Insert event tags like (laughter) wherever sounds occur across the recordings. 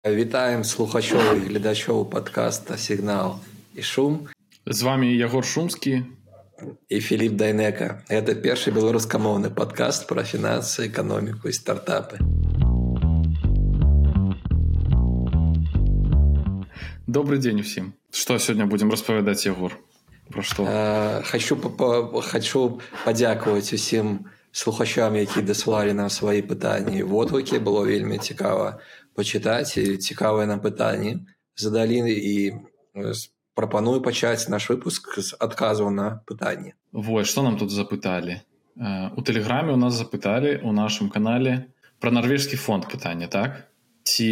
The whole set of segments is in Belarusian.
Вітаем слухачоў і гледачоў падкаста сігнал і шум з вами ягор шумскі. І Філіп дайнека. Это першы беларускамоўны падкаст пра фінансы эканоміку і стартапы. Добрый дзень усім. Што сёння будзем распавядаць ягор? Про што? Хочу хочу падзякаваць усім слухачам які даслалі нам свае пытанні водгукі. Было вельмі цікава пачытаць цікавыя нам пытанні задалі і прапаную пачаць наш выпуск з адказу на пытанне Вось што нам тут запыталі? У тэлеграме у нас запыталі у нашым канале пра нарвежскі фонд пытання так? Ці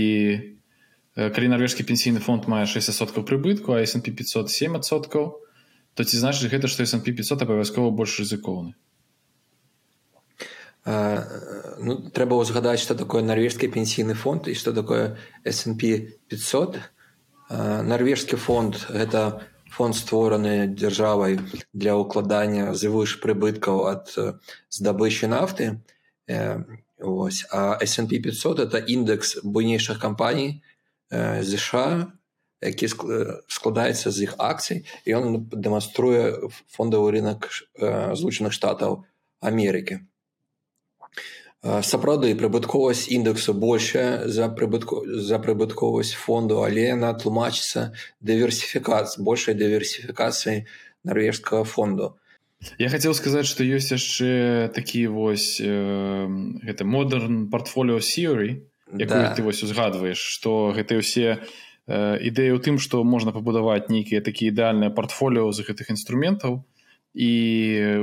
калі нарвежскі пенсійны фонд мае 6соткаў прыбытку а S&P 507 адсоткаў то ці значыць гэта што S&P 500 абавязкова больш рызыкоўны ну, трэба ўзгадаць што такое нарвежскі пенсійны фонд і што такое S&P 500 нарвежскі фонд гэта фонд створаны дзяржавай для ўкладання звыш прыбыткаў ад здабычы нафты ось. А S&P 500 это індекс буйнейшых кампаній ЗША які складаецца з іх акцый і ён дэманструе фондавы рынок злучаных штатаў Амерыкі сапраўды прыбытковасць індексу большая за прыбытку за прыбытковасць фонду але яна тлумачыцца дыверсіфікацыя большай дыверсіфікацыі нарвежскага фонду я хацеў сказаць што ёсць яшчэ такі вось э, гэта модерн портфоліо сіры да. ты вось узгадваеш што гэтыя ўсе э, ідэі ў тым што можна пабудаваць нейкія такія ідэальныя портфоліо з гэтых інструментаў і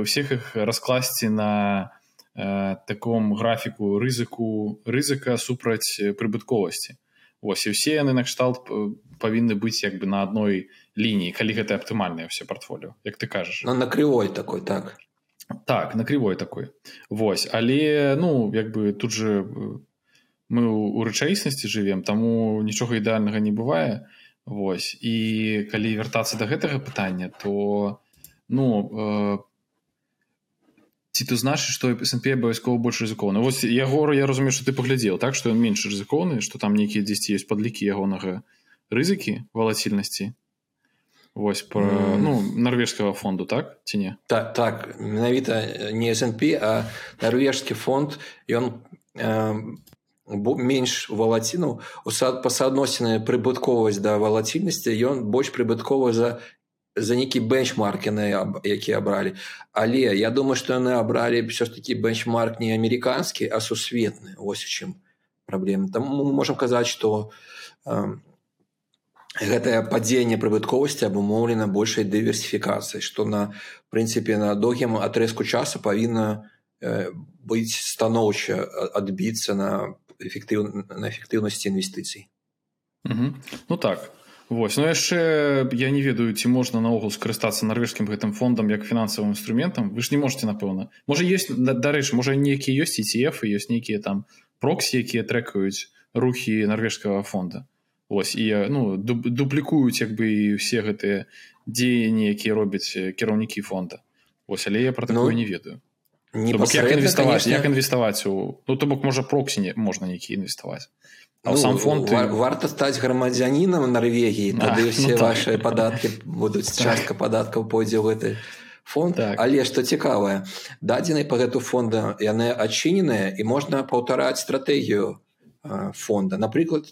ўсіх іх раскласці на таком графіку рызыку рызыка супраць э, прыбытковасці. Ось і ўсе яны накшталт э, павінны быць як бы на адной лініі калі гэта аптымальнае все портфоліо як ты кажаш. На на крывой такой так. Так на крывой такой. Вось але ну як бы тут же мы у рэчаіснасці жывем таму нічога ідэальнага не бывае. Вось і калі вяртацца до гэтага пытання то ну по ці ты значыць што снп абавязкова больш рызыкоўны вось ягора я разумею што ты паглядзеў так? Што ён менш рызыкоўны што там нейкія дзесьці ёсць падлікі ягонага рызыкі валацільнасці вось про mm. ну нарвежскага фонду так? Ці не так так. Менавіта не снп а нарвежскі фонд ён э, менш валаціну па суадносіны прыбытковасць да валацільнасці ён больш прыбытковы за за нейкі бенчмарк яны які абралі але я думаю што яны абралі все ж таки бенчмарк не амерыканскі а сусветны ось чым праблема там мы можемм казаць что э, гэтае падзенне прыбытковасці абумоўлена большай дыверсіфікацыі што на прынцыпе на доўгім атрыску часу павінна э, быць станоўча адбіцца на эфектыў на эфектыўнасці інвестыцый mm -hmm. ну так Вось ну яшчэ я не ведаю ці можна наогул скарыстацца нарвежскім гэтым фондам як фінансавым інструментам. Вы ж не можете напэўна. Можа есть дарэчы можа нейкія ёсць ETF ёсць нейкія там проксі якія трэкаюць рухі нарвежскага фонда. Вось і ну дуплікуюць як бы і все гэтыя дзеянні якія робяць кіраўнікі фонда. Вось але я про такое ну, не ведаю не бок, як інвеставаць як інвеставаць у ну то бок можа проксі не можна нейкі інвеставаць ну, сам фонд вар, варта стаць грамадзянінам Нарвегіі тады а, все ну, ваши так. падаткі будуць частка падаткаў пойдзе ў гэты фонд. Так. але што цікавае дадзенай по гэту фонда яны адчыненыя і можна паўтараць стратэгію фонда напрыклад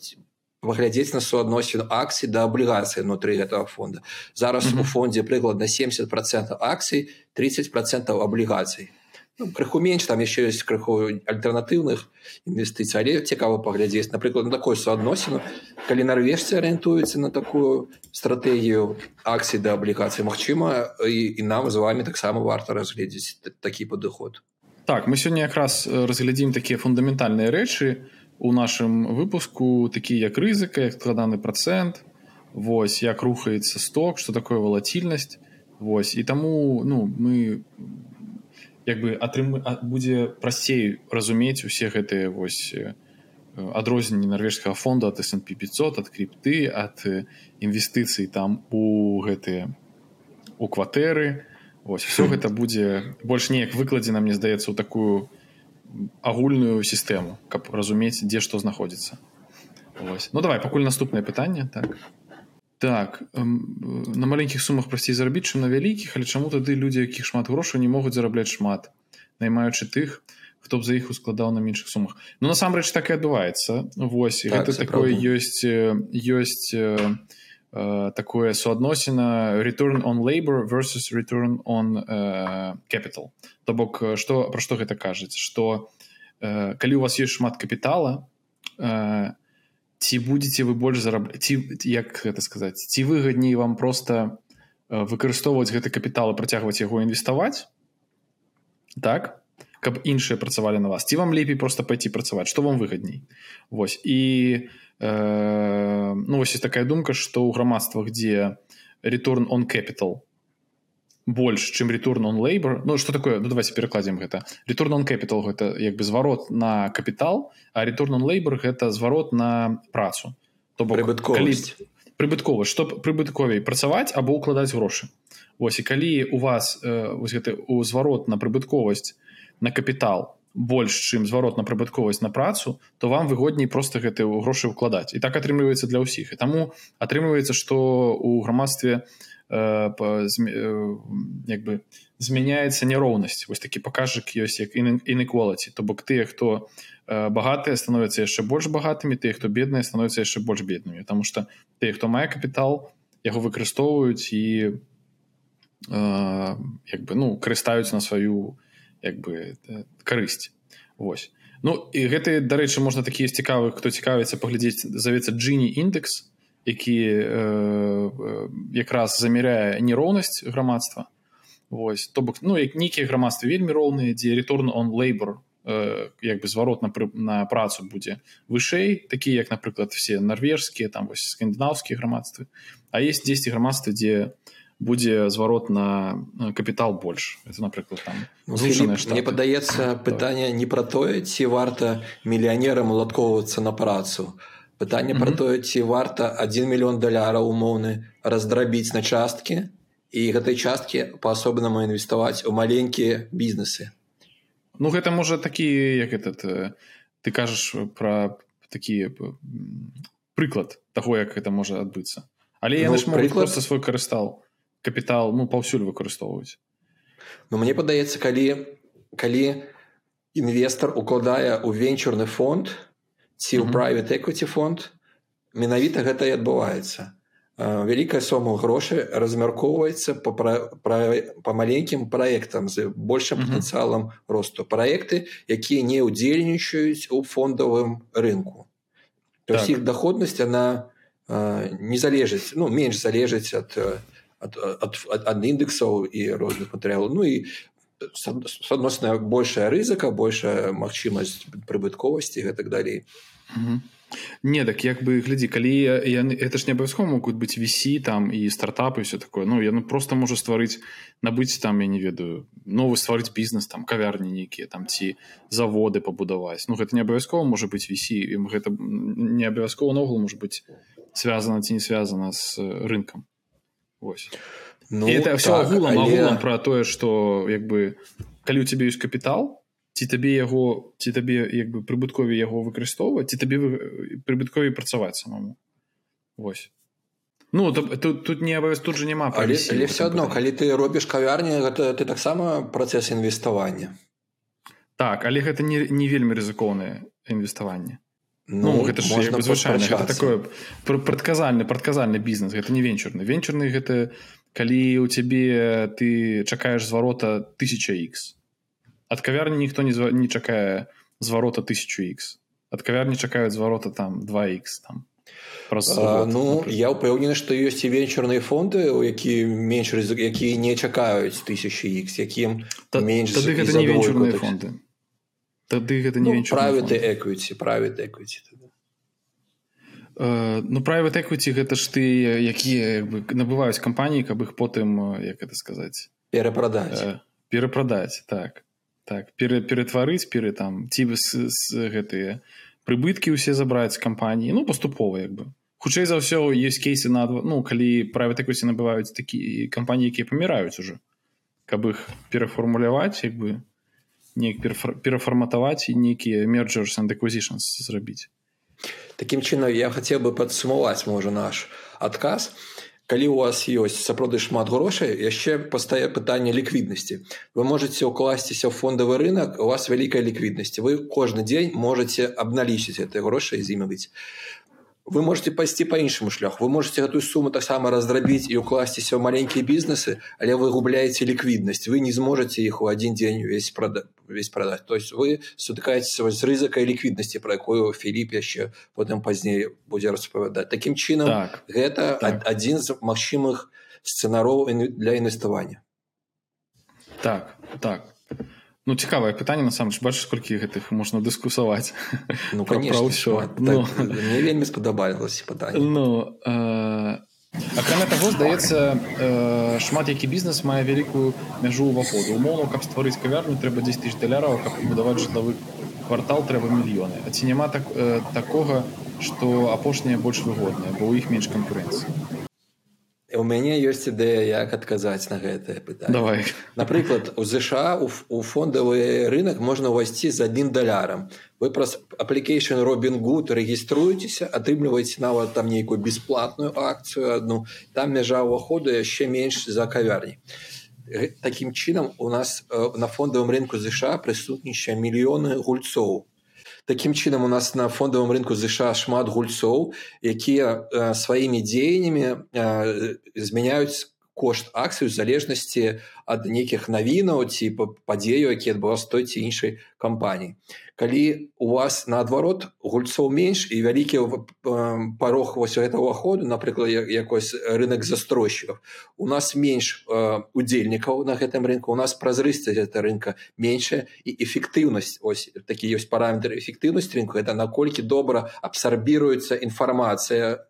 выглядзець на суадносіну акцый да аблігацыі внутры гэтага фонда зараз mm -hmm. у фондзе прыкладна 70 процентов акцый 30 процентов аблігацый ну, крыху менш там яшчэ ёсць крыху альтэрнатыўных інвестыцый але цікава паглядзець напрыклад такой суадносіну калі нарвежцы арыентуюцца на такую стратэгію акцый да аблікацыі Мачыма і, і нам з вами таксама варта разгледзець такі падыход так мы сёння якраз разглядзім такія фундаментальныя рэчы у нашым выпуску такі як рызыка як складаны процент Вось як рухаецца сток что такое валацільнасць Вось і таму ну мы як бы атрым будзе прасцей разумець усе гэтыя вось адрозненні нарвежскага фонда от снп 500 ад крипты ад інвестыцый там у гэтыя у кватэры. Ось все гэта будзе больш неяк выкладзена мне здаецца ў такую агульную сістэму каб разумець дзе што знаходзіцца. Ось. Ну давай пакуль наступнае пытанне так так на маленькіх сумах прасцей зарабіць чым на вялікіх але чаму тады людзі якіх шмат грошай не могуць зарабляць шмат наймаючы тых хто б за іх ускладаў на меншых сумах ну насамрэч так і адбываецца Вось так, гэта такое ёсць ёсць такое суадносіна return on labor versus return on uh, capital. То бок што пра што гэта кажаць што uh, калі у вас ёсць шмат капітала uh, ці будете вы больш зарабляць ці як гэта сказаць ці выгадней вам просто э, выкарыстоўваць гэты капітал і працягваць яго інвеставаць так каб іншыя працавалі на вас? Ці вам лепей просто пайти працаваць? Что вам выгадней? Вось і э, ну вось есть такая думка что ў грамадствах дзе return on capital больш чым return on labor. Ну что такое? Ну давайте перакладзем гэта. Return on capital гэта як бы зварот на капітал а return on labor гэта зварот на працу. То прыбытковасць. прыбыткова што прыбытковей працаваць або укладаць грошы. Вось і калі у вас э, вось гэты у зварот на прыбытковасць на капітал больш чым зварот на прыбытковасць на працу то вам выгодней просто гэты грошы укладаць і так атрымліваецца для ўсіх. І таму атрымліваецца што у грамадстве у як бы змяняецца няроўнасць вось такі паказчык ёсць як inequality. То бок тыя хто э, багатыя становяцца яшчэ больш багатымі тыя хто бедныя становяцца яшчэ больш беднымі потому что тыя хто мае капітал яго выкарыстоўваюць і як бы ну карыстаюць на сваю як бы карысць Вось ну і гэты дарэчы можна такія цікавых хто цікавіцца паглядзець завецца джині індекс які э, якраз замяряе нероўнасць грамадства. Вось то бок ну як нейкія грамадствы вельмі роўныя дзе return on labor э, як бы зварот на, на працу будзе вышэй такія як напрыклад все нарвежскія там вось скандынаўскія грамадствы. А есть 10 грамадствы дзе будзе зварот на капітал больш. Это напрыклад там ну, мне падаецца пытанне не пра тое ці варта мільянерам уладкоўвацца на працу. а пытанне mm -hmm. про тое ці варта 1 мільён даляраў умоўны раздрабіць на часткі і гэтай часткі па-асобнаму інвеставаць у маленькія бізнесы. Ну гэта можа такі як этот э, ты кажаш про такі прыклад таго як это можа адбыцца. Але яны ну, прыклад свой карыстал капітал ну паўсюль выкарыстоўваюць Ну мне падаецца калі калі інвестор укладае ў венчурны фонд то ці ў private equity фонд менавіта гэта і адбываецца. Вялікая сума грошай размяркоўваецца по па маленькім праектам з большим патэнцыялам росту. Праекты якія не ўдзельнічаюць у фондавым рынку. То так. іх доходнасць она не залежыць ну менш залежыць ад ад індексаў і розных матэрыялаў. Ну і адносна большая рызыка большая магчымасць прыбытковасці гэтак далей не так як бы глядзі калі яны это ж не абавязкова могуць быць вісі там і стартапы все такое. Ну яны просто можа стварыць набыць там я не ведаю новы стварыць бізнес там кавярні нейкія там ці заводы пабудаваць. Ну гэта не абавязкова можа быць вісі ім гэта не абавязкова новгул можа быць связана ці не связана з рынкам. Ось ну, это все так, агулам, але... агулам про тое что як бы калі у тебе ёсць капітал ці табе яго ці табе як бы прыбыткові яго выкарыстоўваць ці табе прыбыткові працаваць самому. Вось Ну тут, тут, тут не абавяз тут же няма але, але все адно калі ты робіш кавярні гэта ты таксама працэс інвеставання так але гэта не, не вельмі рызыкоўнае інвеставанне Ну, ну гэта ж звычайна такое прадказальны прадказальны бізнес гэта не венчурны венчурны гэта калі у цябе ты чакаеш зварота 1000х ад кавярні ніхто не не чакае зварота 1000х ад кавярні чакаюць зварота там 2х там а, ну например. я ўпэўнены што ёсць і венчурныя фонды у які менш якія не чакаюць 1000х якім Та, менш тады гэта не венчурныя фонды. Тады гэта не ну, правы эквіці правы эквіці ну правы эквіці гэта ж ты якія як бы набываюць кампаніі каб іх потым як это сказаць перапрадаць. Э, перапрадаць так так пере, ператварыць перы там ці гэтыя прыбыткі ўсе забраць кампаніі ну паступова як бы. Хутчэй за ўсё ёсць кейсы на ну калі правы такосці набываюць такі кампаніі якія паміраюць ужо каб іх перафармуляваць як бы неяк перафарматаваць нейкія мерджерс and acquisitions зрабіць. Таким чынам я хотел бы падсумаваць можа наш адказ калі у вас ёсць сапраўды шмат грошай яшчэ пастае пытанне ліквіднасці. Вы можете ўкласціся ў фондавы рынок у вас вялікая ліквіднасць. Вы кожны дзень можете абналічыць этой грошай з імі быць вы можете пайсці по іншаму шляху. Вы можете гэтую суму таксама раздрабіць і укласціся ў маленькія бізнесы але вы губляеце ліквіднасць. Вы не зможете іх у один дзень увесь прада весь продать то есть вы сутыкаецеся з рызыкай ліквіднасці про якую Філіп яшчэ потым пазней будзе распавядаць. Таким чынам так, гэта так. адзін з магчымых сцэнароў для інвеставання. Так так Ну цікавае пытанне насамрэч. Бачыш колькі гэтых можна дыскусаваць ну, (laughs) ўсё. так, ну, мне вельмі спадабалася пытанне. Ну, э, акрамя таго здаецца э, шмат які бізнес мае вялікую мяжу ўваходу умоўну каб стварыць кавярню трэба 10 тысяч даляраў каб будаваць жытлавы квартал трэба мільёны. А ці няма так э, такога што апошнія больш выгодныя бо ў іх менш канкурэнцыі у мяне ёсць ідэя як адказаць на гэтае пытанне. Давай. Напрыклад у ЗША у фондавы рынок можна ўвайсці з адным далярам. Вы праз application робін гуд рэгіструецеся атрымліваеце нават там нейкую бясплатную акцыю одну там мяжа ўваходу яшчэ менш за кавярні. Такім чынам у нас на фондавым рынку ЗША прысутнічае мільёны гульцоў Такім чынам у нас на фондавым рынку ЗША шмат гульцоў, якія э, сваімі дзеяннямі э, змяняюць кошт акцыю залежнасці ад нейкіх навінаў ці падзею які адбываўся той ці іншай кампаніі калі у вас наадварот гульцоў менш і вялікі парог вось гэтага ўваходу напрыклад якось рынок застройщиков у нас менш удзельнікаў на гэтым рынку у нас празрыстасць гэта рынка меншая і эфектыўнасць ось такі ёсць параметр эфектыўнасць рынку это наколькі добра абсарбіруецца інфармацыя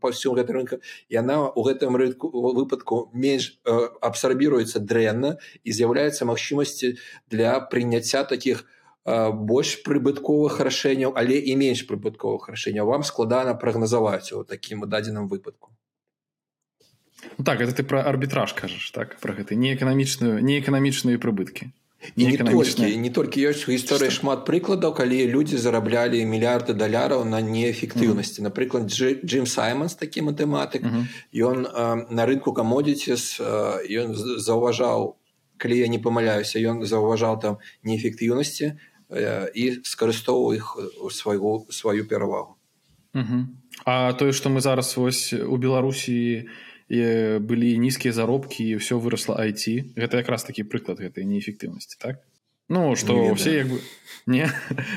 па ўсём гэтым рынку яна ў гэтым рынку выпадку менш э, абсарбіруецца дрэнна і з'яўляецца магчымасці для прыняцця таких э, больш прыбытковых рашэнняў але і менш прыбытковых рашэнняў вам складана прагназаваць у такім дадзеным выпадку ну, так это ты про арбітраж кажаш так про гэты неэканамічную неэканамічныя прыбыткі і не толькі не толькі ёсць у гісторыі шмат прыкладаў калі людзі зараблялі мільярды даляраў на неэфектыўнасці напрыклад Джим саймонс такі матэматык ён на рынку камодзіці ён заўважаў калі я не памыляюся ён заўважаў там неэфектыўнасці і скарыстоўваў іх у свайго сваю перавагу А тое што мы зараз вось у беларусі і былі нізкія заробкі і ўсё выросла айти гэта якраз такі прыклад гэтай неэфектыўнасці так? Ну что все як бы не?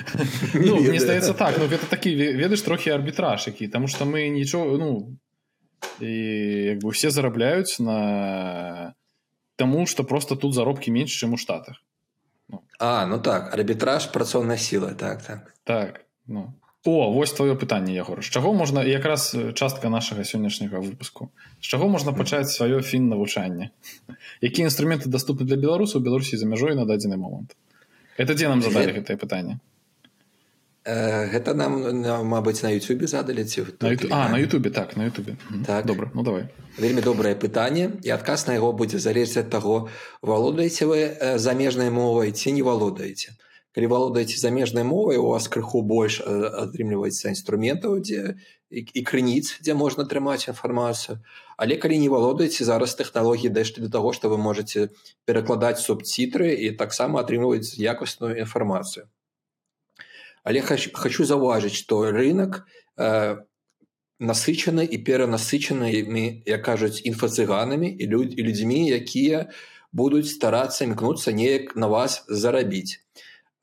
(laughs) Ну, мне здаецца так ну гэта такі ведаеш трохі арбітраж які таму что мы нічого ну і як бы все зарабляюць на таму что просто тут заробкі менш чым у штатах. Ну. а ну так арбітраж працоўная сіла так так. Так ну О вось твоё пытанне ягор. З чаго можна якраз частка нашага сённяшняга выпуску. З чаго можна пачаць сваё фін навучанне якія інструменты даступны для беларусаў беларусі за мяжой на дадзены момант? Это дзе нам задалі гэтае пытанне? гэта нам мабыць на Ютубе задалі ці на Ютубе так на Ютубе. Так. Добра ну давай. Вельмі добрае пытанне і адказ на яго будзе залежць ад таго валодаеце вы замежнай мовай ці не валодаеце калі валодаеце замежнай мовай у вас крыху больш атрымліваецца інструментаў дзе і, і крыніц дзе можна атрымаць інфармацыю але калі не валодаеце зараз тэхналогіі дэшты для таго што вы можете перакладаць субцітры і таксама атрымліваць якасную інфармацыю але хочу, хочу заўважыць што рынок э, насычаны і перанасычанымі як кажуць інфацыганамі і людь і людзьмі якія будуць старацца імкнуцца неяк на вас зарабіць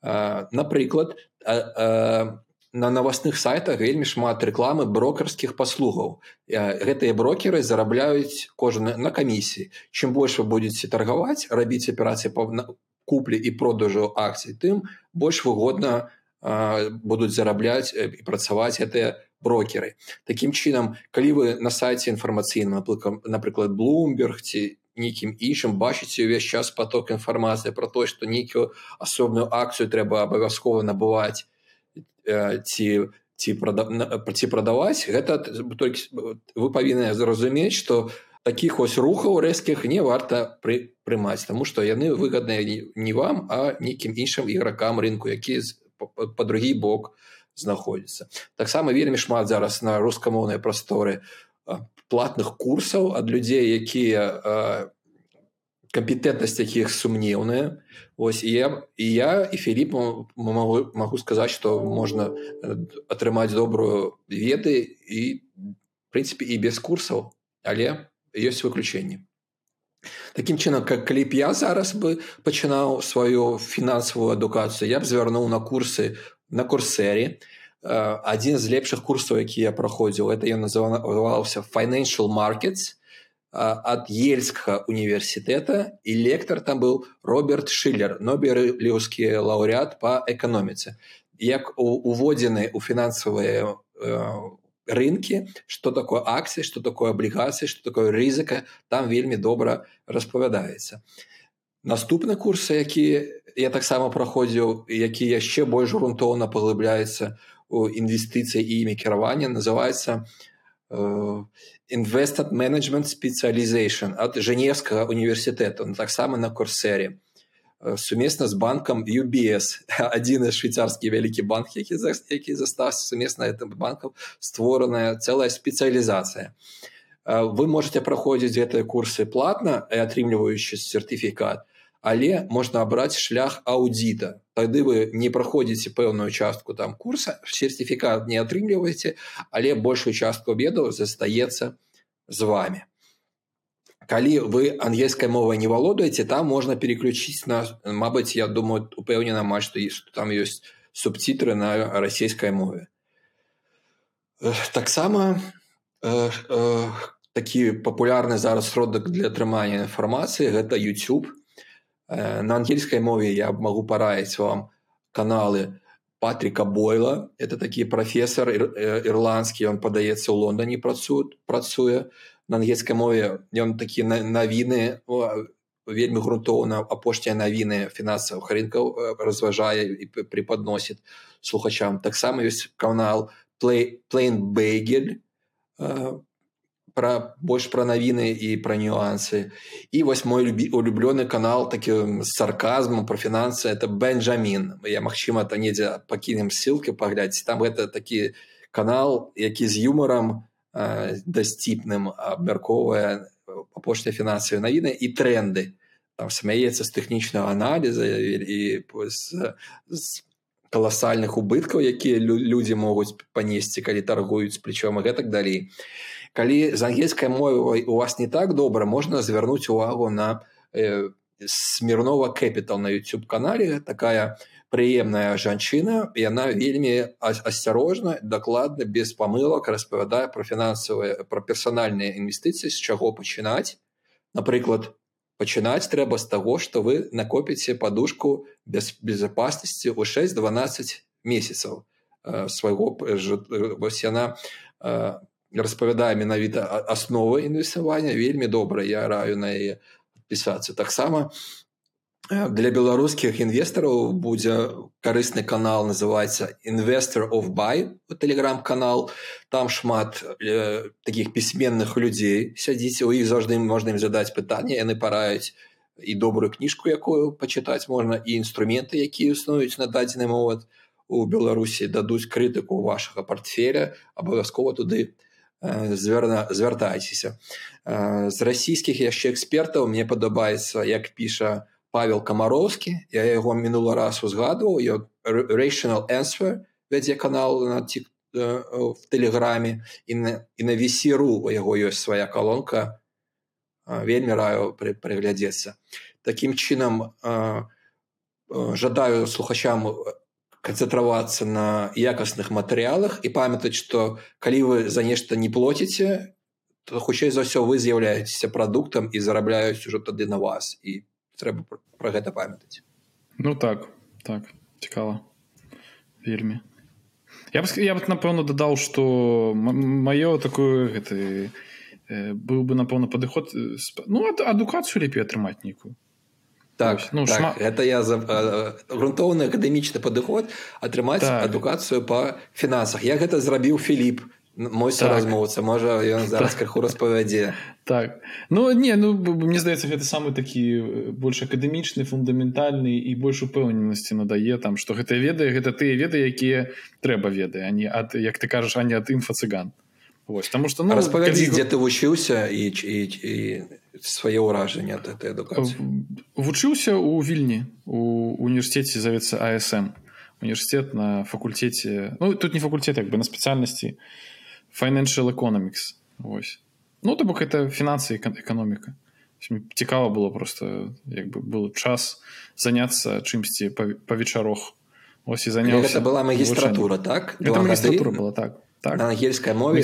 напрыклад на новостных сайтах вельмі шмат рэкламы брокерскіх паслугаў. Гэтыя брокеры зарабляюць кожны на камісіі. Чым больш вы будетеце таргаваць рабіць аперацыі па куплі і продажу акцый тым больш выгодна будуць зарабляць і працаваць гэтыя брокеры. Такім чынам калі вы на сайце інфармацыйна напрыклад bloomberg ці нейкім іншым бачыце ўвесь час поток інфармацыі про тое што нейкую асобную акцыю трэба абавязкова набываць ці ці ці прадаваць гэта толькі вы павінны зразумець што таких ось рухаў рэзкіх не варта пры прымаць тому што яны выгадныя не вам а нейкім іншым ігракам рынку які па другі бок знаходзіцца таксама вельмі шмат зараз на рускамоўнай прасторы платных курсаў ад людзей якія кампетэнтнасць якіх сумнеўная. Ось я і я і філіп могу, могу сказаць што можна атрымаць добрую веды і прынцыпе і без курсаў але ёсць выключэнні. Такім чынам как калі б я зараз бы пачынаў сваю фінансавую адукацыю я б звярнуў на курсы на курсеры адзін з лепшых курсаў які я праходзіў это ён называўся financial markets ад ельскага універсітэта і лектар там быў роберт шиллер. Ноберліўскі лаўрэат по эканоміцы як уводзены ў фінансавыя рынкі что такое акцыі что такое аблігацыі что такое рызыка там вельмі добра распавядаецца наступны курсы які я таксама праходзіў які яшчэ больш грунтоўна паглыбляецца у інвестыцыі і імі кіравання называется інвестат менеджмент спецыялізейшн ад жэневскага універсітэту таксама на курсеры сумесна з банкам UBS адзіны (laughs) швейцарскі вялікі банк які які застаўся сумесна этом банкам створаная цэлая спецыялізацыя вы можете праходзіць гэтыя курсы платна і атрымліваючы сертыфікат але можна абраць шлях аўдзіта. Тады вы не праходзіце пэўную частку там курса сертыфікат не атрымліваеце але большую частку ведаў застаецца з вами калі вы ангельскай мовай не валодаеце там можна переключіць на Мабыць я думаю упэўнена ма што там ёсць субцітры на расійскай мове. Таксама э, э, такі папулярны зараз сродак для атрымання інфармацыі гэта youtube. э, на ангельскай мове я магу параіць вам каналы патрика бойла это такі прафесор ірландскі он падаецца ў лондоне працуюць працуе на ангельскай мове ён такі навіны вельмі грунтоўна апошнія навіны фінансавых рынкаў разважае і преподносит слухачам. Таксама ёсць канал play plain бейгель пра больш пра навіны і пра нюансы. І вось мой любі улюблёны канал такі з сарказмом про фінансы это бенджамін я магчыма то недзе пакінем ссылки паглядзець там гэта такі канал які з юморам дасціпным абмяркоўвае апошнія фінансавыя навіны і тренды. Там смяецца з тэхнічнага аналіза і з, з каласальных убыткаў якія людзі могуць панесці калі таргуюць плечом і гэтак далей калі з ангельскай мовай у вас не так добра можна звярнуць увагу на э, смірнова кэпітал на youtube канале такая прыемная жанчына яна вельмі асцярожна дакладна без памылак распавядае пра фінансавыя пра персанальныя інвестыцыі з чаго пачынаць напрыклад пачынаць трэба з таго што вы накопіце падушку без безопасности ў 6-12 месяцаў свайго вось яна распавядае менавіта асновы інвеставання вельмі добра я раю на яе пісацца таксама для беларускіх інвестараў будзе карысны канал называется інвестор of buy телеграм-канал там шмат э, таких пісьменных людзей сядзіце у іх заўжды можна ім задаць пытанне яны параюць і добрую кніжку якую пачытаць можна і інструменты якія існуюць на дадзены момант у беларусі дадуць крытыку вашага портфеля абавязкова туды э, звярна звяртайцеся э, з расійскіх яшчэ экспертаў мне падабаецца як піша у Павел Камароўскі я яго мінулы раз узгадваў. Rational answer вядзе канал на ці в тэлеграме. І на, і на весіру у яго ёсць свая калонка. Вельмі раю пры, прыглядзецца. Такім чынам жадаю слухачам канцэнтравацца на якасных матэрыялах і памятаць што калі вы за нешта не плоціце то хутчэй за ўсё вы з'яўляецеся прадуктам і зарабляюць ужо тады на вас і трэба пра гэта памятаць ну так так цікава вельмі. Я б я б напэўна дадаў што маё такое гэты быў бы напэўна падыход ну адукацыю лепей атрымаць нейкую так ну так, шма... это я за грунтоўны акадэмічны падыход атрымаць так. адукацыю па фінансах я гэта зрабіў філіп мой так. можа ён зараз так. крыху распавядзе так ну не ну мне здаецца гэта самы такі больш акадэмічны фундаментальны і больш упэўненасці надае там што гэта ведае гэта тыя веды якія трэба ведае не ад як ты кажаш а не ад інфа-цыган Вось, тому что ну, распавядзі калі... дзе ты вучыўся і, і, і свае ўражанне ад этой адукацыі? Вучыўся у вільні у універсітэце завецца асм універсітет на факультэце ну тут не факультэт як бы на спецыяльнасці financial economics. Ось ну то бок это фінансы эканоміка. Цікава было просто як бы был час заняться чымсьці па вечарох. Ось і заняў это была магістратура так? Магістратура была так так. Ангельская мове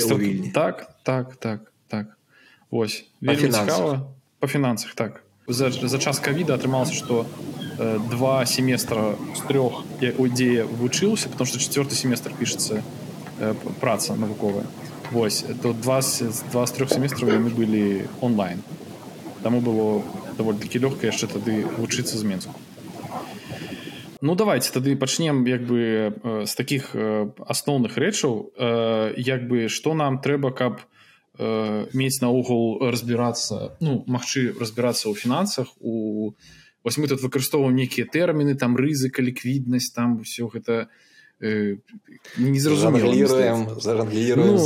так так так так ось. Цікава по фінансах так. За, за час кавіда атрымалася что э, два семестра з трох удзе вучыўся потому что четвертый семестр пишется э, праца навуковая Вось то два два з трох семестраў яны былі онлайн. Таму было даволі такі лёгка яшчэ тады вучыцца з менску Ну давайте тады пачнем як бы з таких асноўных рэчаў як бы што нам трэба каб мець наогул разбірацца ну магчы разбірацца ў фінансах у вось мы тут выкарыстоўваем нейкія тэрміны там рызыка ліквіднасць там все гэта Э, незразумело ну,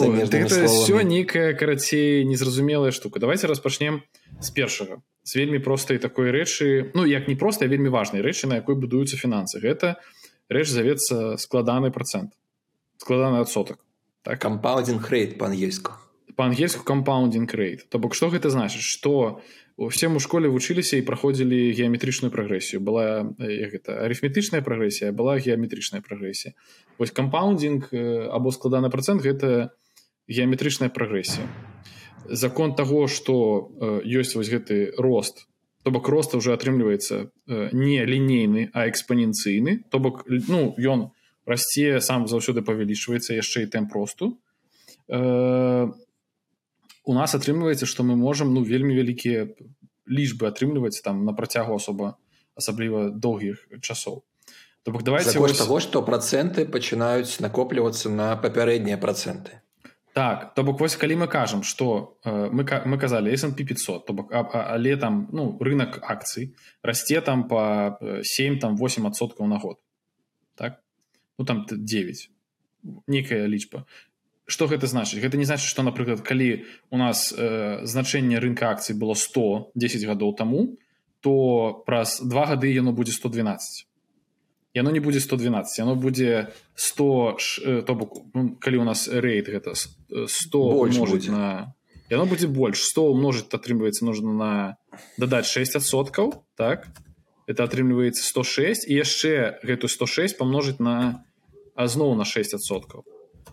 все нейкая карацей незразумелая штука. Давайте распачнем з першага. З вельмі простай такой рэчы ну як не проста вельмі важнай рэчы на якой будуюцца фінансы. Гэта рэч завецца складаны процент складаны адсотак. Так? Кампаудинг рейт па-ангельску па-ангельску кампаудинг рейт то бок што гэта значыць? Что у всем у школе вучыліся і праходзілі геаметрычную прагрэсію. Была гэта арифметычная прагрэсія была геаметрычная прагрэсія. Вось кампаундинг або складаны процент гэта геаметрычная прагрэсія. Закон того что ёсць вось гэты рост то бок роста уже атрымліваецца не лінейны а экспаненцыйны то бок ну ён расце сам заўсёды павялічваецца яшчэ і тэмп росту у нас атрымліваецца што мы можам ну вельмі вялікія лічбы атрымліваць там на працягу асоба асабліва доўгіх часоў. То бок давайте вось... того что проценты пачынаюць накоплівацца на папярэднія проценты так то бок вось калі мы кажам что э, мы мы казалі S&P 500 то бок але там ну рынок акцый расце там по 7 там 8соткаў на год. Так? Ну там 9 некая лічба что гэта значыць гэта не значит что напрыклад калі у нас э, значэнне рынка акцый было 100 10 гадоў таму то праз два гады яно будзе 112 яно не будзе 112 оно будзе 100 э, то бок ну, калі у нас рейд гэта 100 можа на яно будзе больш 100 умножыць атрымліваецца нужно на дадаць 6соткаў так? Это атрымліваецца 106 і яшчэ гэту 106 памножыць на зноў на 6соткаў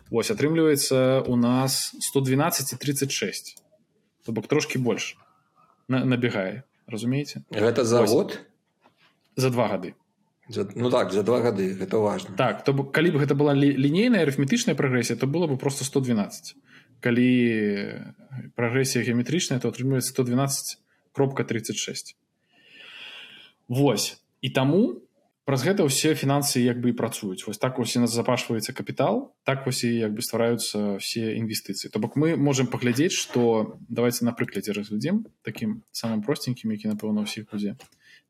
Вось атрымліваецца у нас 112 і 36 то бок трошки больш на, набегае разумееце гэта за Вось. год? За два гады за, ну так за два гады гэта важно. Так то бок калі бы гэта была лінейная арифметычная прагрэсія то было бы просто 112 калі прагрэсія геаметрычная то атрымліваецца 112 кропка 36 Вось. І таму праз гэта ўсе фінансы як бы і працуюць. Вось так вось і нас запашваецца капітал так вось і як бы ствараюцца все інвестыцыі. То бок мы можемм паглядзець что давайте на прыкладзе разглядзім таким самым простенькім які напэўна ўсіх будзе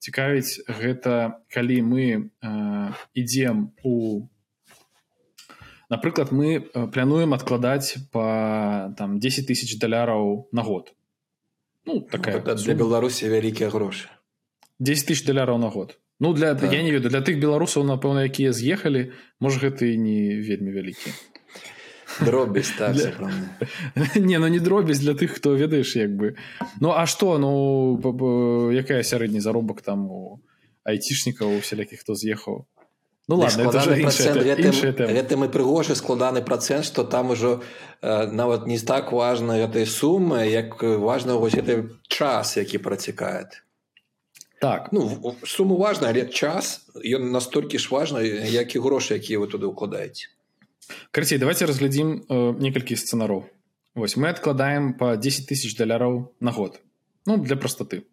цікавіць. Гэта калі мы э, ідзем у напрыклад мы плануем адкладаць по там 10 тысяч даляраў на год. Ну такая ну, для беларусі вялікія грошы. 10 тысяч даляраў на год Ну для так. я не ведаю для тых беларусаў напэўна якія з'ехалі можа гэта і не вельмі вялікі. Дробязь так, для... (laughs) не ну не дробязь для тых хто ведаеш як бы. Ну а что ну якая сярэдні заробак там у айцішнікаў усялякіх хто з'ехаў? Ну ладно, гэта мы прыгожы складаны працэнт што там ужо э, нават не так важна гэтай сумы як важна вось гэты час які працікает так ну суму важна але час ён настолькі ж важна як і грошы якія вы туды ўкладаеце. Карцей давайте разглядзім э, некалькі сцэнароў Вось мы адкладаем по 10 тысяч даляраў на год. Ну для простоты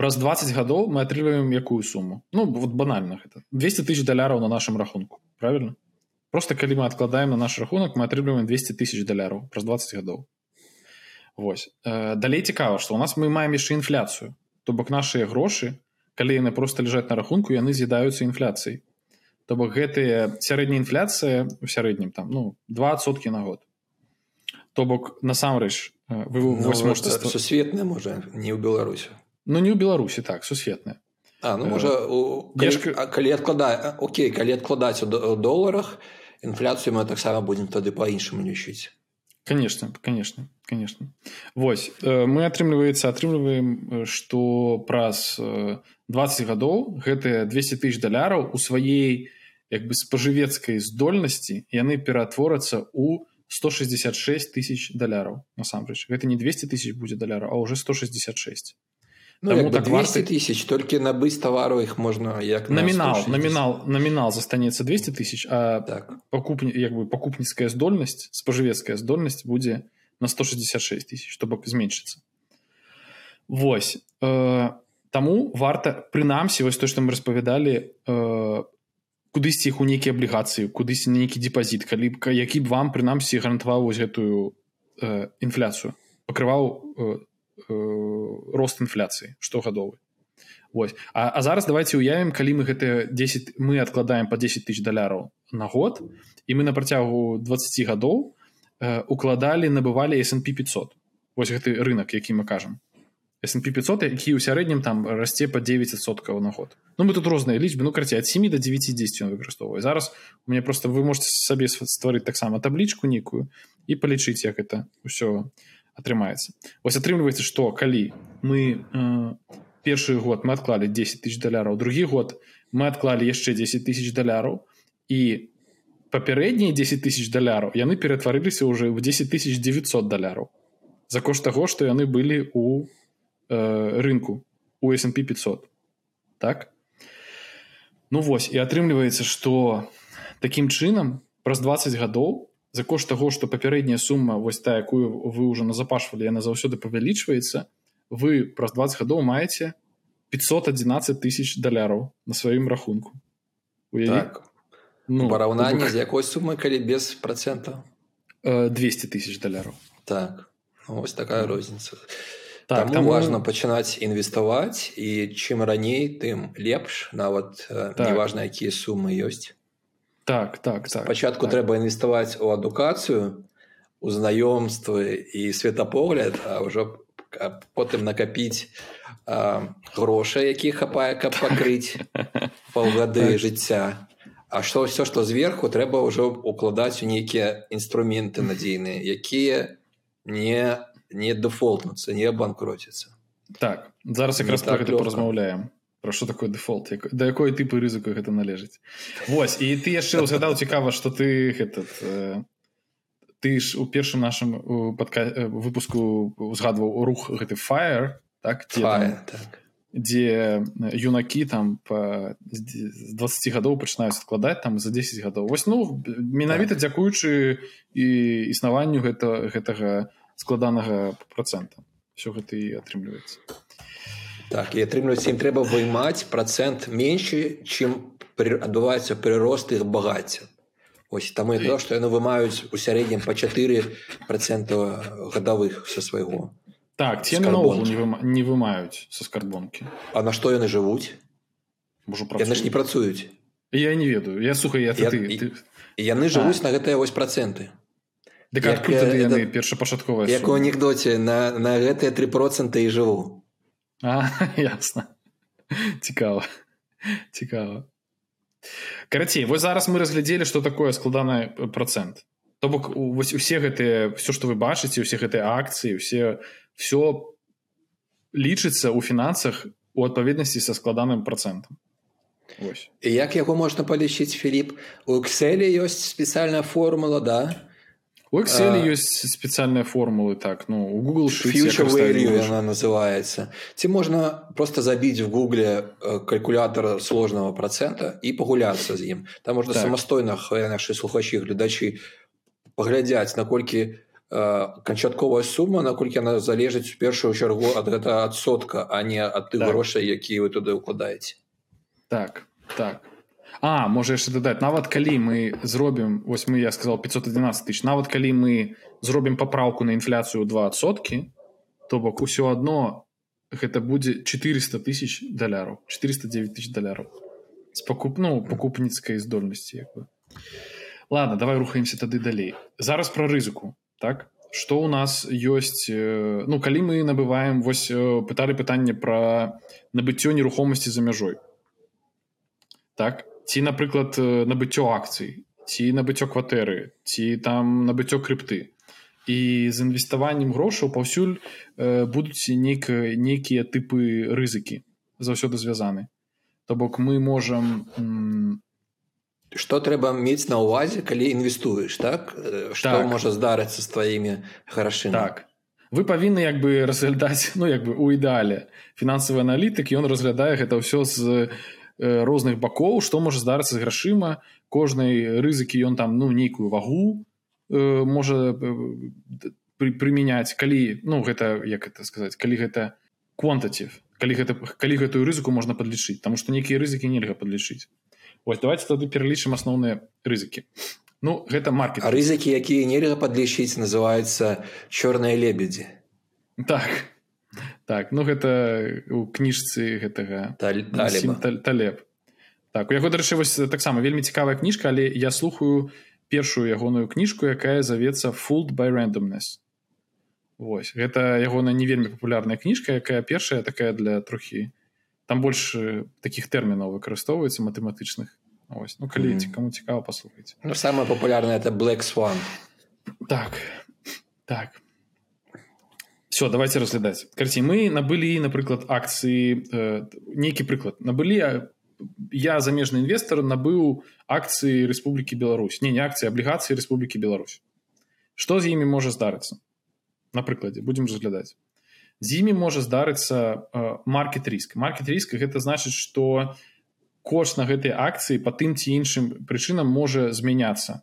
праз 20 гадоў мы атрымліваем якую суму? Ну вот банальна гэта. 200 тысяч даляраў на нашым рахунку правильно просто калі мы адкладаем на наш рахунак мы атрымліваем 200 тысяч даляраў праз 20 гадоў. Вось э, далей цікава што у нас мы маем яшчэ інфляцыю то бок нашыя грошы калі яны просто ляжаць на рахунку яны з'ядаюцца інфляцыяй. То бок гэтыя сярэдняя інфляцыя у сярэднім там ну двасоткі на год. То бок насамрэч э, вы ну, можете сусветная можа не ў беларусі ну не ў беларусі так сусветная. А, ну, можа калі, калі адкладае Окей калі адкладаць у доларах інфляцыю мы таксама будзем тады па-іншаму лічыць конечно конечно конечно. Вось мы атрымліваецца атрымліваем што праз 20 гадоў гэтыя 200 тысяч даляраў у сваёй як бы спажывецкай здольнасці яны ператворацца у 166 тысяч даляраў насамрэч. Гэта не 200 тысяч будзе даляраў а уже 166 Ну, Таму так 200 тысяч толькі набыць тавару іх можна як намінал намінал намінал застанецца 200 тысяч а так. пакупні як бы пакупніцкая здольнасць спажывецкая здольнасць будзе на 166 тысяч то бок зменшыцца Вось. Э, таму варта прынамсі вось то што мы распавядалі э, кудысьці іх у нейкія аблігацыі кудысьці нейкі депазіт калі б які б вам прынамсі гарантаваў вось гэтую э, інфляцыю пакрываў э, Э, рост інфляцыі штогадовы Вось а, а зараз давайте уявім калі мы гэтыя 10 мы адкладаем по 10 тысяч даляраў на год і мы на працягу 20 гадоў э, укладалі набывалі S&P 500 вось гэты рынок які мы кажам. S&P 500 які ў сярэднім там расце по 9соткаў на год. Ну мы тут розныя лічбы ну карці ад 7 до 9 10 выкарыстоўвае. Зараз у мне просто вы можете сабе стварыць таксама таблічку нейкую і палічыць як это ўсё атрымаецца вось атрымліваецца што калі мы э, першы год мы адклалі 10 тысяч даляраў другі год мы адклалі яшчэ 10 тысяч даляраў і папярэднія 10 тысяч даляраў яны ператварыліся ўжо в 10 тысяч 900 даляраў за кошт таго што яны былі у э, рынку у S&P 500 так? Ну вось і атрымліваецца што такім чынам праз 20 гадоў за кошт таго што папярэдняя сума вось та якую вы ўжо назапашвалі яна заўсёды павялічваецца вы праз 20 гадоў маеце 511 тысяч даляраў на сваім рахунку. Так. ну, параўнанне з якой сумы калі без процента? 200 тысяч даляраў. Так. Ось такая розніца. Так, там важно пачынаць інвеставаць і чым раней тым лепш. Нават так. неважна якія сумы ёсць так так так пачатку так. трэба інвеставаць у адукацыю у знаёмствы і светапогляд а ўжо потым накапіць грошай які хапае каб пакрыць (laughs) паўгады так. жыцця А што ўсё што зверху трэба ўжо укладаць у нейкія інструменты надзейныя якія не не дэфолтнуцца не абанкроціцца так зараз якраз так размаўляем про що такое дефолт? Як, да якой типу рызыку гэта належыць? Вось і ты яшчэ згадаў цікава что ты этот э, ты ж у першым нашым падка выпуску узгадваў рух гэты fire так дзе, fire, там, так. дзе юнакі там по 20 гадоў пачынаюць складаць там за 10 гадоў. Вось ну менавіта так. дзякуючы і існаванню гэта гэтага складанага процента. Все гэта і атрымліваецца Так і атрымліваецца ім трэба вымаць процент меншы чым адбываецца прырост іх багацця. Ось там і то што яны вымаюць у сярэднім па 4 процент гадавых са свайго. Так ці не, выма... не вымаюць са скарбонкі? А на што яны жывуць? Яны ж не працуюць. я не ведаю. Я суха я, я, ты, ты... яны жывуць а. на гэтыя вось проценты. Першапачатковая як у анекдоце на, на гэтыя три проценты і жыву А, (laughs) ясна цікава цікава карацей вось зараз мы разглядзелі што такое складаны процент. То бок вось усе гэтыя все што вы бачыце усе гэтыя акцыі усе все лічыцца ў фінансах у адпаведнасці са складаным процентам. Як яго можна палічыць Філіп? У экселі ёсць спецыяльная формула да У Excel а, ёсць спецыяльныя формулы так ну у Google она называется. Ці можна просто забіць в гугле э, калькулятор сложного процента і пагуляцца з ім там можна так. самастойна нашы слухачы гледачы паглядзяць наколькі э, канчатковая сума наколькі она залежыць у першую чаргу ад гэта адсотка а не ад ты так. грошай якія вы туды ўкладаеце так так А можа яшчэ дадаць. Нават калі мы зробім вось мы я сказал 511 тысяч. Нават калі мы зробім папраўку на інфляцыю двасоткі то бок усё адно гэта будзе 400 тысяч даляраў 409 тысяч даляраў. З пакупну пакупніцкай здольнасці як бы. Ладно давай рухаемся тады далей. Зараз пра рызыку так? Что у нас ёсць ну калі мы набываем вось пыталі пытанне пра набыццё нерухомасці за мяжой. Так ці напрыклад набыццё акцый ці набыццё кватэры ці там набыццё крыпты і з інвеставаннем грошаў паўсюль э, будуць нейк нейкія тыпы рызыкі заўсёды звязаны то бок мы можам что трэба мець на ўвазе калі інвестуеш так? Что так. можа здарыцца з тваімі грашымі так. Вы павінны як бы разглядаць (laughs) ну як бы у ідэале фінансавы аналітык ён разглядае гэта ўсё з э, розных бакоў што можа здарыцца з грашыма. Кожнай рызыкі ён там ну нейкую вагу э, можа э, пры, прымяняць. Калі ну гэта як это сказаць калі гэта квантатив калі гэта калі гэтую рызыку можна падлічыць таму што нейкія рызыкі нельга падлічыць. Вось давайте тады пералічым асноўныя рызыкі. Ну гэта маркет а рызыкі якія нельга падлічыць называюцца чорныя лебедзі так так ну гэта у кніжцы гэтага талеб. Так у яго дарэчы вось таксама вельмі цікавая кніжка але я слухаю першую ягоную кніжку якая завецца фулд by randomness Вось гэта ягона не вельмі папулярная кніжка якая першая такая для трохі. Там больш таких тэрмінаў выкарыстоўваецца матэматычных. Ось ну калі mm -hmm. кому цікава паслухаць ну самое популярное это black swan. Так так все давайте разглядаць карці мы набылі напрыклад акцыі э, нейкі прыклад набылі я замежны інвестор набыў акцыі Рэспублікі Беларусь. Не не акцыі аблігацыі Рэспублікі Беларусь. Што з імі можа здарыцца на прыкладзе будзем разглядаць з імі можа здарыцца маркет риск маркет риск гэта значыць что кошт на гэтай акцыі по тым ці іншым прычынам можа змяняцца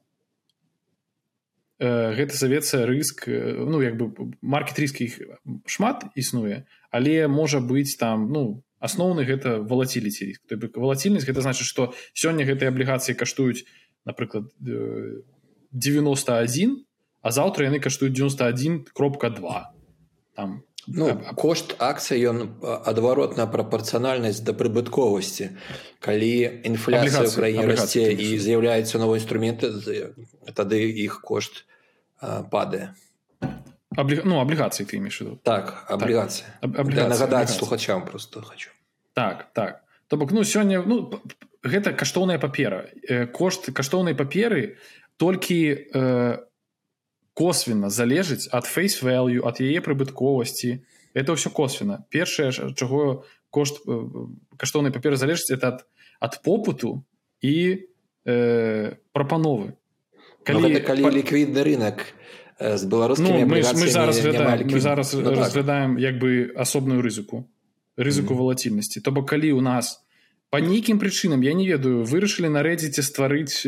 гэта завецца рыск ну як бы маркет риск іх шмат існуе але можа быць там ну асноўны гэта валаціліці риск валацільнасць гэта значыць что сёння гэтай аблігацыі каштуюць напрыклад 91 а заўтра яны каштуюць 91 кропка 2 там Ну, кошт акцый ён адваротна прапарцыянальнасць да прыбытковасці. Калі інфляцыя краіне расце і з'яўляецца новы інструменты тады іх кошт падае. Аблі... ну аблігацыі ты імеш так аблігацыя так. нагадаць слухачам просто хочу. Так так. То бок ну сёння ну гэта каштоўная папера. Кошт каштоўнай паперы толькі э, косвенно залежыць ад face value ад яе прыбытковасці. Это ўсё косвенно. Першае чаго кошт э, каштоўнай паперы залежыць это ад ад попыту і э, прапановы. Калі, калі па... ліквідны рынок з э, беларускімі ну, мы, мы зараз глядаем, мы зараз ну, разглядаем так. як бы асобную рызыку рызыку mm. валацільнасці то бок калі у нас по нейкім прычынам я не ведаю вырашылі нарэдзіце стварыць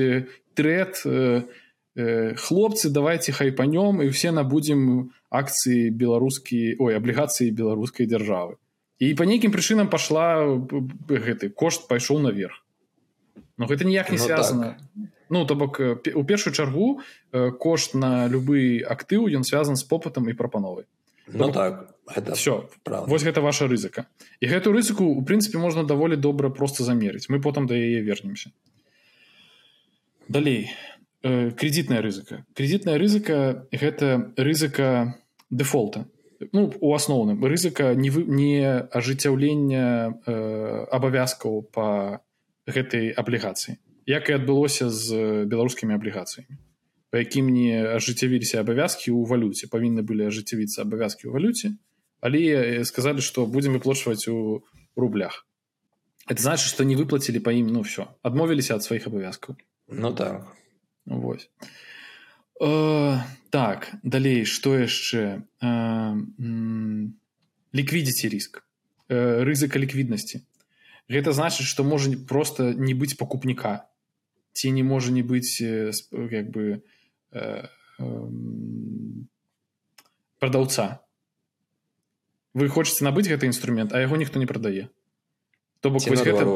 трэд э, Э, хлопцы давайте хайпанём і все набудзем акцыі беларускі ой аблігацыі беларускай дзяржавы і по нейкім прычынам пашла гэты кошт пайшоў наверх. Но гэта ніяк не связано. ну, так. ну то бок у першую чаргу кошт на любы актыў ён связан з попытам і прапановай. Ну, так это все вось гэта ваша рызыка. І гэту рызыку у прынцыпе можна даволі добра просто замерыць. Мы потым да яе вернемся. Далей. у Э, кредитная рызыка. Кредитная рызыка гэта рызыка дефолта. Ну у асноўным рызыка не вы не ажыццяўлення э, абавязкаў по гэтай аблігацыі як і адбылося з беларускімі аблігацыямі по якім не ажыццявіліся абавязкі ў валюце павінны былі ажыццявіцца абавязкі ў валюце але сказалі что будем выплачваць у рублях. Это значит что не выплацілі по ім ну все адмовіліся ад сваіх абавязкаў ну так Вось. Э, так далей што яшчэ э, ліквідзіце ріск э, рызыка ліквіднасці гэта значыць што можа просто не быць пакупніка ці не можа не быць як бы э, э, прадаўца вы хочаце набыць гэты інструмент а яго ніхто не прадае то бок гэта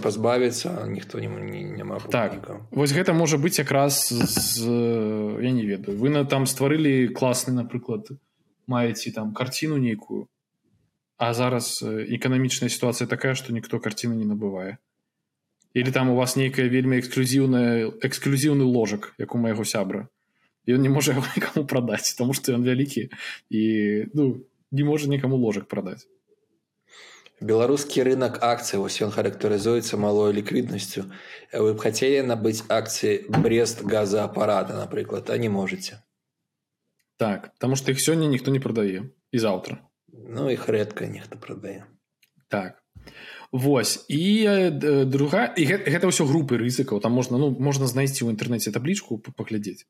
пазбавіцца ніхто не, не, няма так. Вось гэта можа быць якраз з я не ведаю. Вы на там стварылі класны напрыклад маеце там карціну нейкую а зараз эканамічная сітуацыя такая што ніхто карціны не набывае. Или там у вас нейкая вельмі эксклюзіўная эксклюзіўны ложак як у майго сябра. Ён не можа (laughs) никому прадаць тому что ён вялікі і ну не можа никому ложак прадаць беларускі рынок акцый вось ён характарызуецца малой ліквіднасцю вы б хацелі набыць акцыі брест газаапарата напрыклад а не можете? Так потому что их сёння ніхто не прадае і заўтра ну іх рэдка нехта прадае так. Вось і э, друга і гэта, гэта ўсё групы рызыкаў там можна ну можна знайсці ў інтэрнэце таблічку паглядзець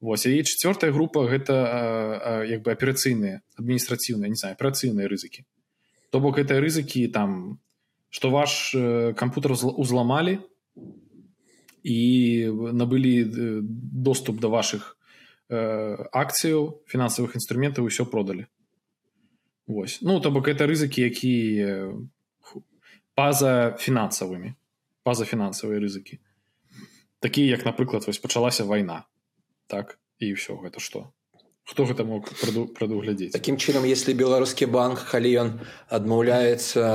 Вось і четвертая група гэта як бы аперацыйныя адміністрацыйныя не знаю аперацыйныя рызыкі то бок это рызыкі там што ваш э, кампутер узламалі і набылі э, доступ да вашых акцыяў фінансавых інструментаў усё продалі. Вось. Ну то бок это рызыкі якія па-за фінансавымі. Па-за фінансавыя рызыкі. Такія як напрыклад вось пачалася вайна. Так? І ўсё гэта што хто гэта мог прадуглядзець таким чынам если беларускі банк калі ён адмаўляецца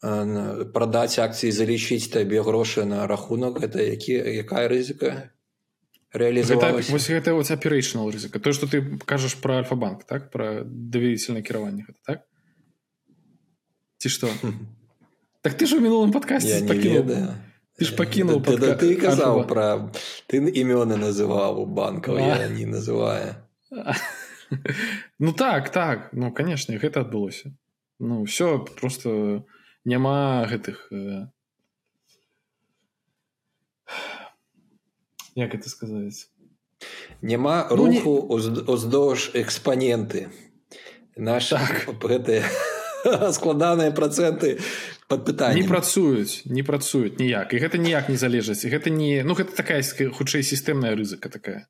прадаць акцыі залічыць табе грошы на рахунак гэта які якая рызыка реалізаваць вось гэта вот аперэйшнал рызыка. То что ты кажаш про альфа-банк так? Про даверительное кіраванне так? Ці што Так ты ж у мінулым падкасці ты ж пакінуў ты, ты, ты казаў пра ты імёны называў у банкаў я не называе (laughs) ну так так. Ну канешне гэта адбылося. Ну все просто няма гэтых э... як это сказаць? Няма руху ну, не... уздоўж экспаненты. Наш так. гэтыя (laughs) складаныя працэнты под пытаннем. Не працуюць не працуюць ніяк. І гэта ніяк не залежаць гэта не ну гэта такая хутчэй сістэмная рызыка такая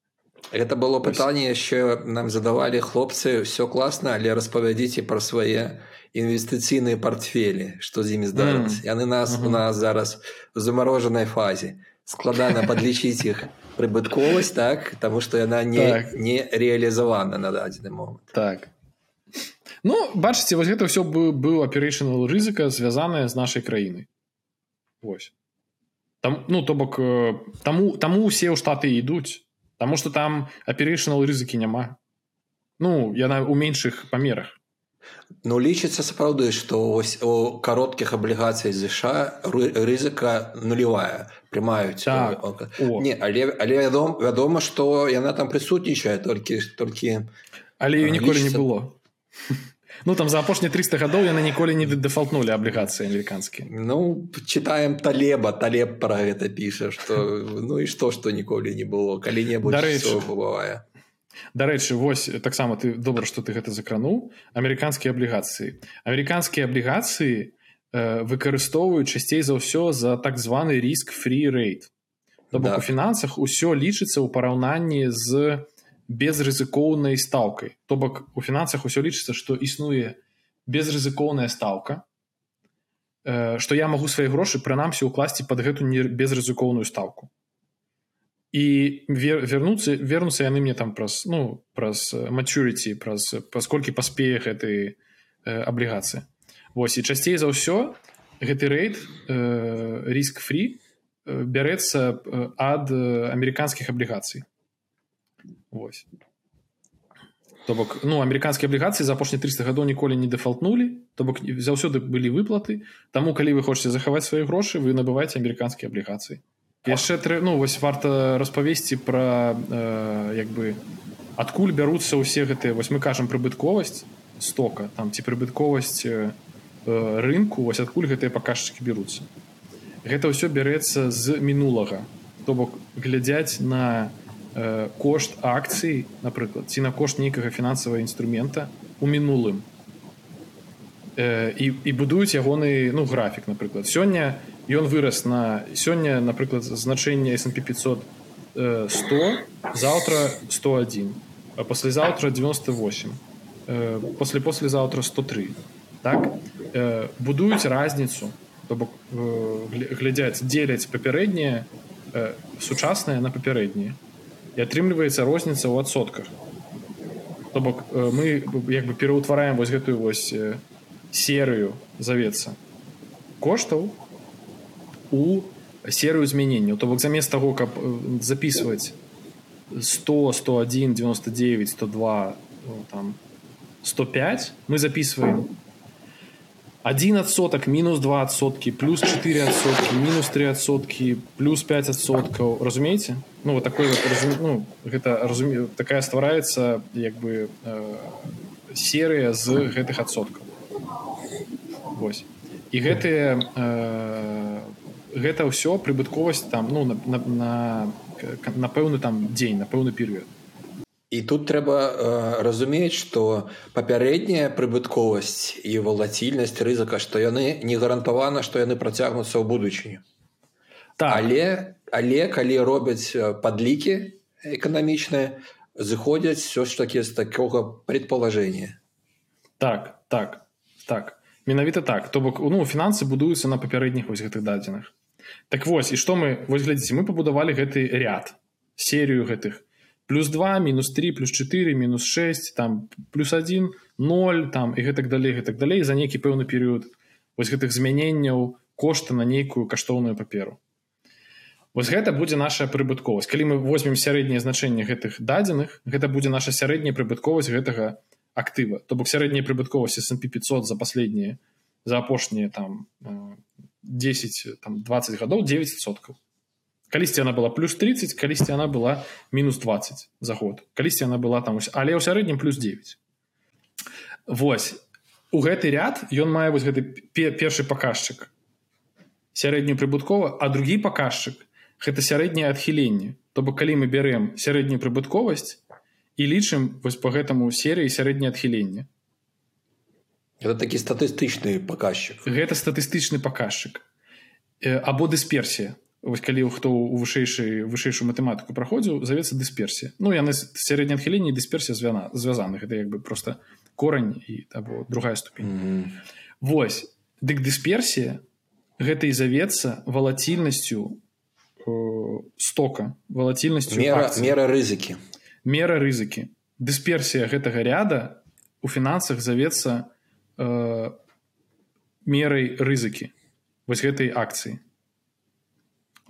это было пытанне яшчэ нам задавалі хлопцы все класна але распавядзіце пра свае інвестыцыйныя портфелі што з імі здарылася mm. яны нас mm -hmm. у нас зараз у замарожанай фазе складана падлічыць іх прыбытковасць так таму што яна не так. не реалізавана на дадзены момант так Ну бачыце вось гэта ўсё быў быў аперэйшнал рызыка звязаная з нашай краінай Вось там ну то бок э, таму таму усе ў штаты ідуць Таму што там аперэйшнал рызыкі няма Ну яна ў меншых памерах Ну лічыцца сапраўды што у кароткіх аблігацый ЗША рызыка нулевая прымаюць так. не але але вядом вядома што яна там прысутнічае толькі толькі але ніколі не было Ну там за апошнія 300 гадоў яны ніколі не дэфалтнулі аблігацыі амерыканскія Ну читаем талеба. Талеб пра гэта піша что ну і што што ніколі не было? Калі-небудзь бывае Дарэчы вось таксама ты добра што ты гэта закрануў амерыканскія аблігацыі амерыканскія аблігацыі э, выкарыстоўваюць часцей за ўсё за так званы ріск фрі рейт То бок да. у фінансах усё лічыцца ў параўнанні з безрызыкоўнай стаўкай. То бок у фінансах усё лічыцца што існуе безрызыкоўная стаўка што я магу свае грошы прынамсі ўкласці под гэту не безрызыкоўную стаўку. І вернуцца вернуцца яны мне там праз ну праз maturity праз пасколькі паспее гэтай аблігацыі Вось і часцей за ўсё гэты рэйд ріск фрі бярэцца ад амерыканскіх аблігацый Вось. То бок ну амерыканскія аблігацыі за апошні 300 гадоў ніколі не дэфалтнулі то бок заўсёды былі выплаты. Таму калі вы хочаце захаваць свае грошы вы набываеце амерыканскія аблігацыі. Яшчэ трэ ну вось варта распавесці пра э, як бы адкуль бяруцца ўсе гэтыя вось мы кажам прыбытковасць стока там ці прыбытковасць э, рынку вось адкуль гэтыя паказчыкі бяруцца. Гэта ўсё бярэцца з мінулага. То бок глядзяць на Э, кошт акцый напрыклад ці на кошт нейкага фінансавага інструмента у мінулым э, і, і будуюць ягоны ну графік напрыклад. Сёння ён вырас на сёння напрыклад значэнне S&P 500 100 заўтра 101 а паслязаўтра 98 после послезаўтра 103 так? Будуюць разніцу то бок глядзяць дзеляць папярэднія сучасныя на папярэднія і атрымліваецца розніца ў адсотках то бок мы як бы пераўтвараем вось гэтую вось серыю завецца коштаў у серыю змяненняў то бок замест таго каб записываць 100 101 99 102 там 105 мы записываем 1 отсоток минус 2 отсотки плюс 4 отсотки минус 3 отсотки плюс 5 отсоткаў разумееце ну вот такой вот, ну, гэта разуме такая ствараецца як бы э, серыя з гэтых адсоткаў Вось і гэтыя э, гэта ўсё прыбытковасць там ну на, на, на, на пэўны там дзень на пэўны перыяд і тут трэба э, разумець што папярэдняя прыбытковасць і валацільнасць рызыка што яны не гарантавана што яны працягнуцца ў будучыню так. але але калі робяць падлікі эканамічныя зыходзяць все ж таки з такога предположения так так так. Менавіта так. То бок ну фінансы будуюцца на папярэдніх вось гэтых дадзеных. Так вось і што мы вось глядзіце мы пабудавалі гэты ряд серію гэтых плюс 2 мінус 3 плюс 4 мінус 6 там плюс 1 0 там і гэтак далей гэтак далей за нейкі пэўны перыяд. Вось гэтых змяненняў кошта на нейкую каштоўную паперу. Вось гэта будзе наша прыбытковасць. Калі мы возьмем сярэдняе значэнне гэтых дадзеных гэта будзе наша сярэдняя прыбытковасць гэтага актыва. То бок сярэдняя прыбытковасць S&P 500 за паследнія за апошнія там 10 там 20 гадоў 9соткаў калісьці она была плюс 30 калісьці она была мінус 20 за год. Калісьці она была там але ў сярэднім плюс 9 Вось у гэты ряд ён мае вось гэты першы паказчык. Сярэднюю прыбыткова а другі паказчык гэта сярэдняе адхіленне. То бок калі мы бярэм сярэднюю прыбытковасць і лічым вось по гэтаму серыі сярэдняе адхіленне. Это такі статыстычны паказчык. Гэта статыстычны паказчык. Або дысперсія вось калі хто у вышэйшай вышэйшую матэматыку праходзіў завецца дысперсія. Ну яны сярэдні адхіленне дысперсія звяна звязаных это як бы просто корань і або другая ступень. Mm -hmm. Вось. Дык дысперсія гэта і завецца валацільнасцю стока валацільнасцю мера, мера рызыкі. Мера рызыкі. Дысперсія гэтага ряда у фінансах завецца э, мерай рызыкі вось гэтай акцыі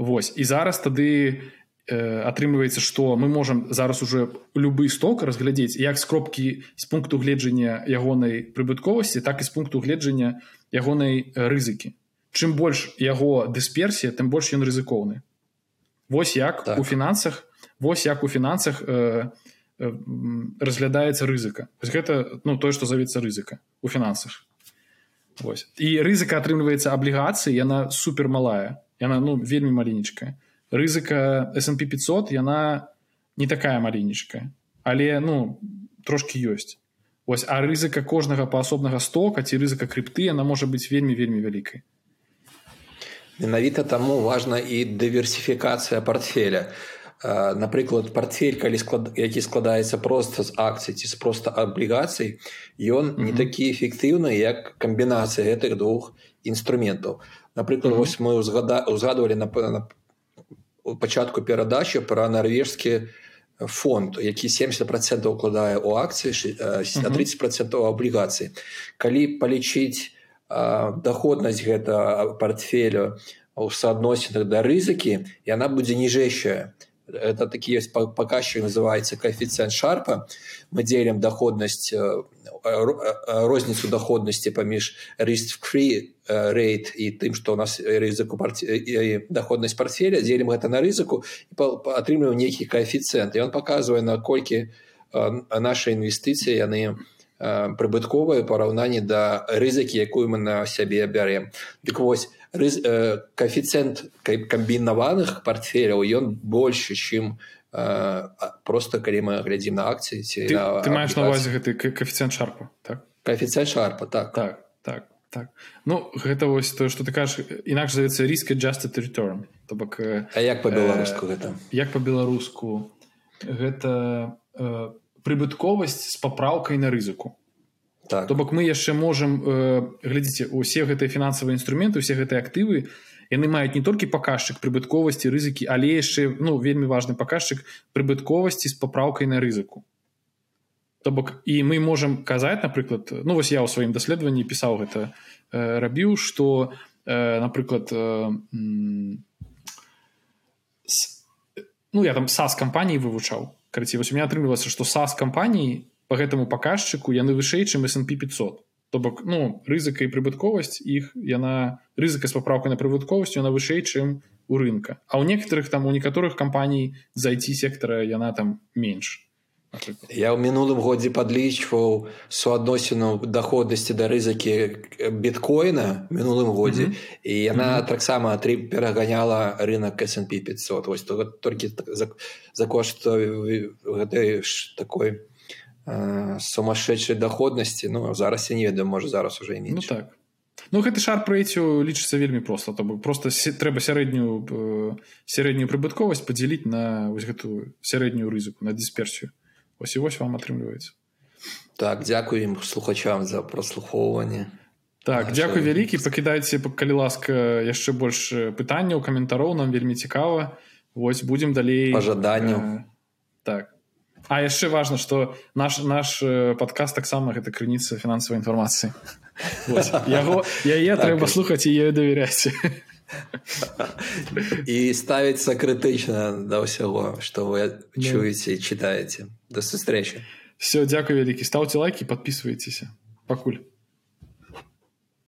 Вось. І зараз тады э, атрымліваецца што мы можам зараз уже любы сток разглядзець як з кропкі з пункту гледжання ягонай прыбытковасці так і з пункту гледжання ягонай рызыкі. Чым больш яго дысперсія тым больш ён рызыкоўны. Вось як так. у фінансах вось як у фінансах э, э, разглядаецца рызыка. Гэта ну тое што завецца рызыка у фінансах. Вось. і рызыка атрымліваецца аблігацыі яна супер малая яна ну вельмі маленечкая рызыка S&P 500 яна не такая маленечкая але ну трошки ёсць. Ось а рызыка кожнага паасобнага стока ці рызыка крыпты она можа быць вельмі вельмі вялікай менавіта таму важна і дыверсіфікацыя портфеля напрыклад портфель калі склад які складаецца просто з акцый ці з просто аблігацый ён не такі эфектыўны як камбінацыя гэтых двух інструментаў напрыклад вось мы узгадывалі на, на пачатку перадачы пра нарвежскі фонд які 70 процентаў укладае у акцыі на 30 процентаў аблігацыі калі палічыць доходнасць гэта портфелю у суадносінах да рызыкі яна будзе ніжэйшая это такі ёсць паказчык называется коэфіцыент шарпа. Мы дзелім доходнасць розніцу доходнасці паміж рыст free рейд і тым што у нас рызыку доходнасць портфеля дзелім гэта на рызыку атрымліваем нейкі коэфіцыент ён показывае наколькі наши інвестыцыі яны прыбытковыя параўнанні да рызыкі якую мы на сябе бярем. Дык вось рыз, э, коэфіцыент камбінаваных портфеляў ён больше чым э, просто калі мы глядзім на акцыі ці ты, на ты маеш на увазе гэты коэфіцыент шарпа так? Коэфіцыент шарпа так. Так так так. Ну гэта вось то что ты кажаш інакш завецца риск just return. То бок э, а як по-беларуску э, гэта? як по-беларуску гэта э, прыбытковасць з папраўкай на рызыку. Так. то бок мы яшчэ можемм э, глядзіце усе гэтыя фінансавыя інструменты усе гэтыя актывы яны маюць не толькі паказчык прыбытковасці рызыкі але яшчэ ну вельмі важны паказчык прыбытковасці з папраўкай на рызыку. То бок і мы можемм казаць напрыклад ну вось я ў сваім даследаванні пісаў гэта э, рабіў что э, напрыклад э, с, ну я там сас кампаніі вывучаў карці вось у меня атрымліваецца што сас кампаніі по гэтаму паказчыку яны вышэй чым снп 500 то бок ну рызыка і прыбытковасць іх яна рызыка з папраўкай на прыбытковасць яна вышэй чым у рынка. А ў некаторых там у некаторых кампаній зайти сектара яна там менш я ў мінулым годзе падлічваў суадносіну доходнасці да рызыкі біткоіна мінулым годзе mm -hmm. і яна mm -hmm. таксама тры пераганяла рынок снп 500 вось то толькі за, за кошт гэтай такой Э, сумасшедшай доходнасці ну зараз я не ведаю можа зараз уже не ну, так. Ну гэты шар прэйцю лічыцца вельмі проста то просто трэба сярэднюю э, сярэднюю прыбытковасць падзяліць на вось гэтую сярэднюю рызыку на дысперсію ось і вось вам атрымліваецца так дзякую ім слухачам за праслухоўванне так дзякуй вялікі пакідайце калі ласка яшчэ больш пытанняў каментароў нам вельмі цікава вось будзем далей пожаданню э, так. А яшчэ важно что наш наш подкаст таксама гэта крыніца фінансавай інфармацыі яго яе трэба слухаць і ёй давяряць (laughs) і ставіцца крытычна да ўсяго што вы чуеце читаеце да сустрэчы все дзякуй вялікі стаўце лайки подписывайтеся пакуль